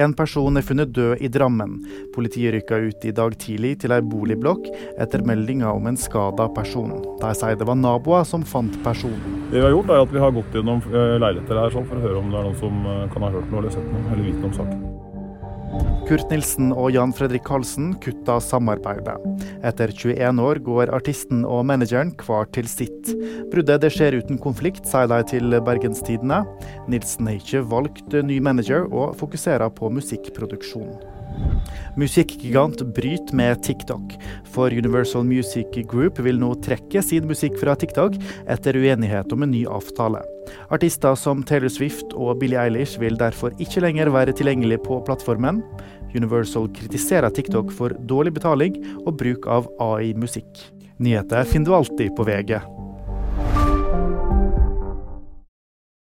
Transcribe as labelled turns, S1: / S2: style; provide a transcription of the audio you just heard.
S1: En person er funnet død i Drammen. Politiet rykka ut i dag tidlig til ei boligblokk etter meldinger om en skada person. De sier det var naboer som fant personen.
S2: Det vi har gjort er at vi har gått gjennom eh, leiligheter her sånn, for å høre om det er noen som eh, kan ha hørt noe eller sett noe eller vite noe om saken.
S1: Kurt Nilsen og Jan Fredrik Karlsen kutta samarbeidet. Etter 21 år går artisten og manageren hver til sitt. Bruddet det skjer uten konflikt, sier de til Bergenstidene. Nilsen har ikke valgt ny manager, og fokuserer på musikkproduksjon. Musikkgigant bryter med TikTok, for Universal Music Group vil nå trekke sin musikk fra TikTok etter uenighet om en ny avtale. Artister som Taylor Swift og Billie Eilish vil derfor ikke lenger være tilgjengelig på plattformen. Universal kritiserer TikTok for dårlig betaling og bruk av AI-musikk. Nyheter finner du alltid på VG.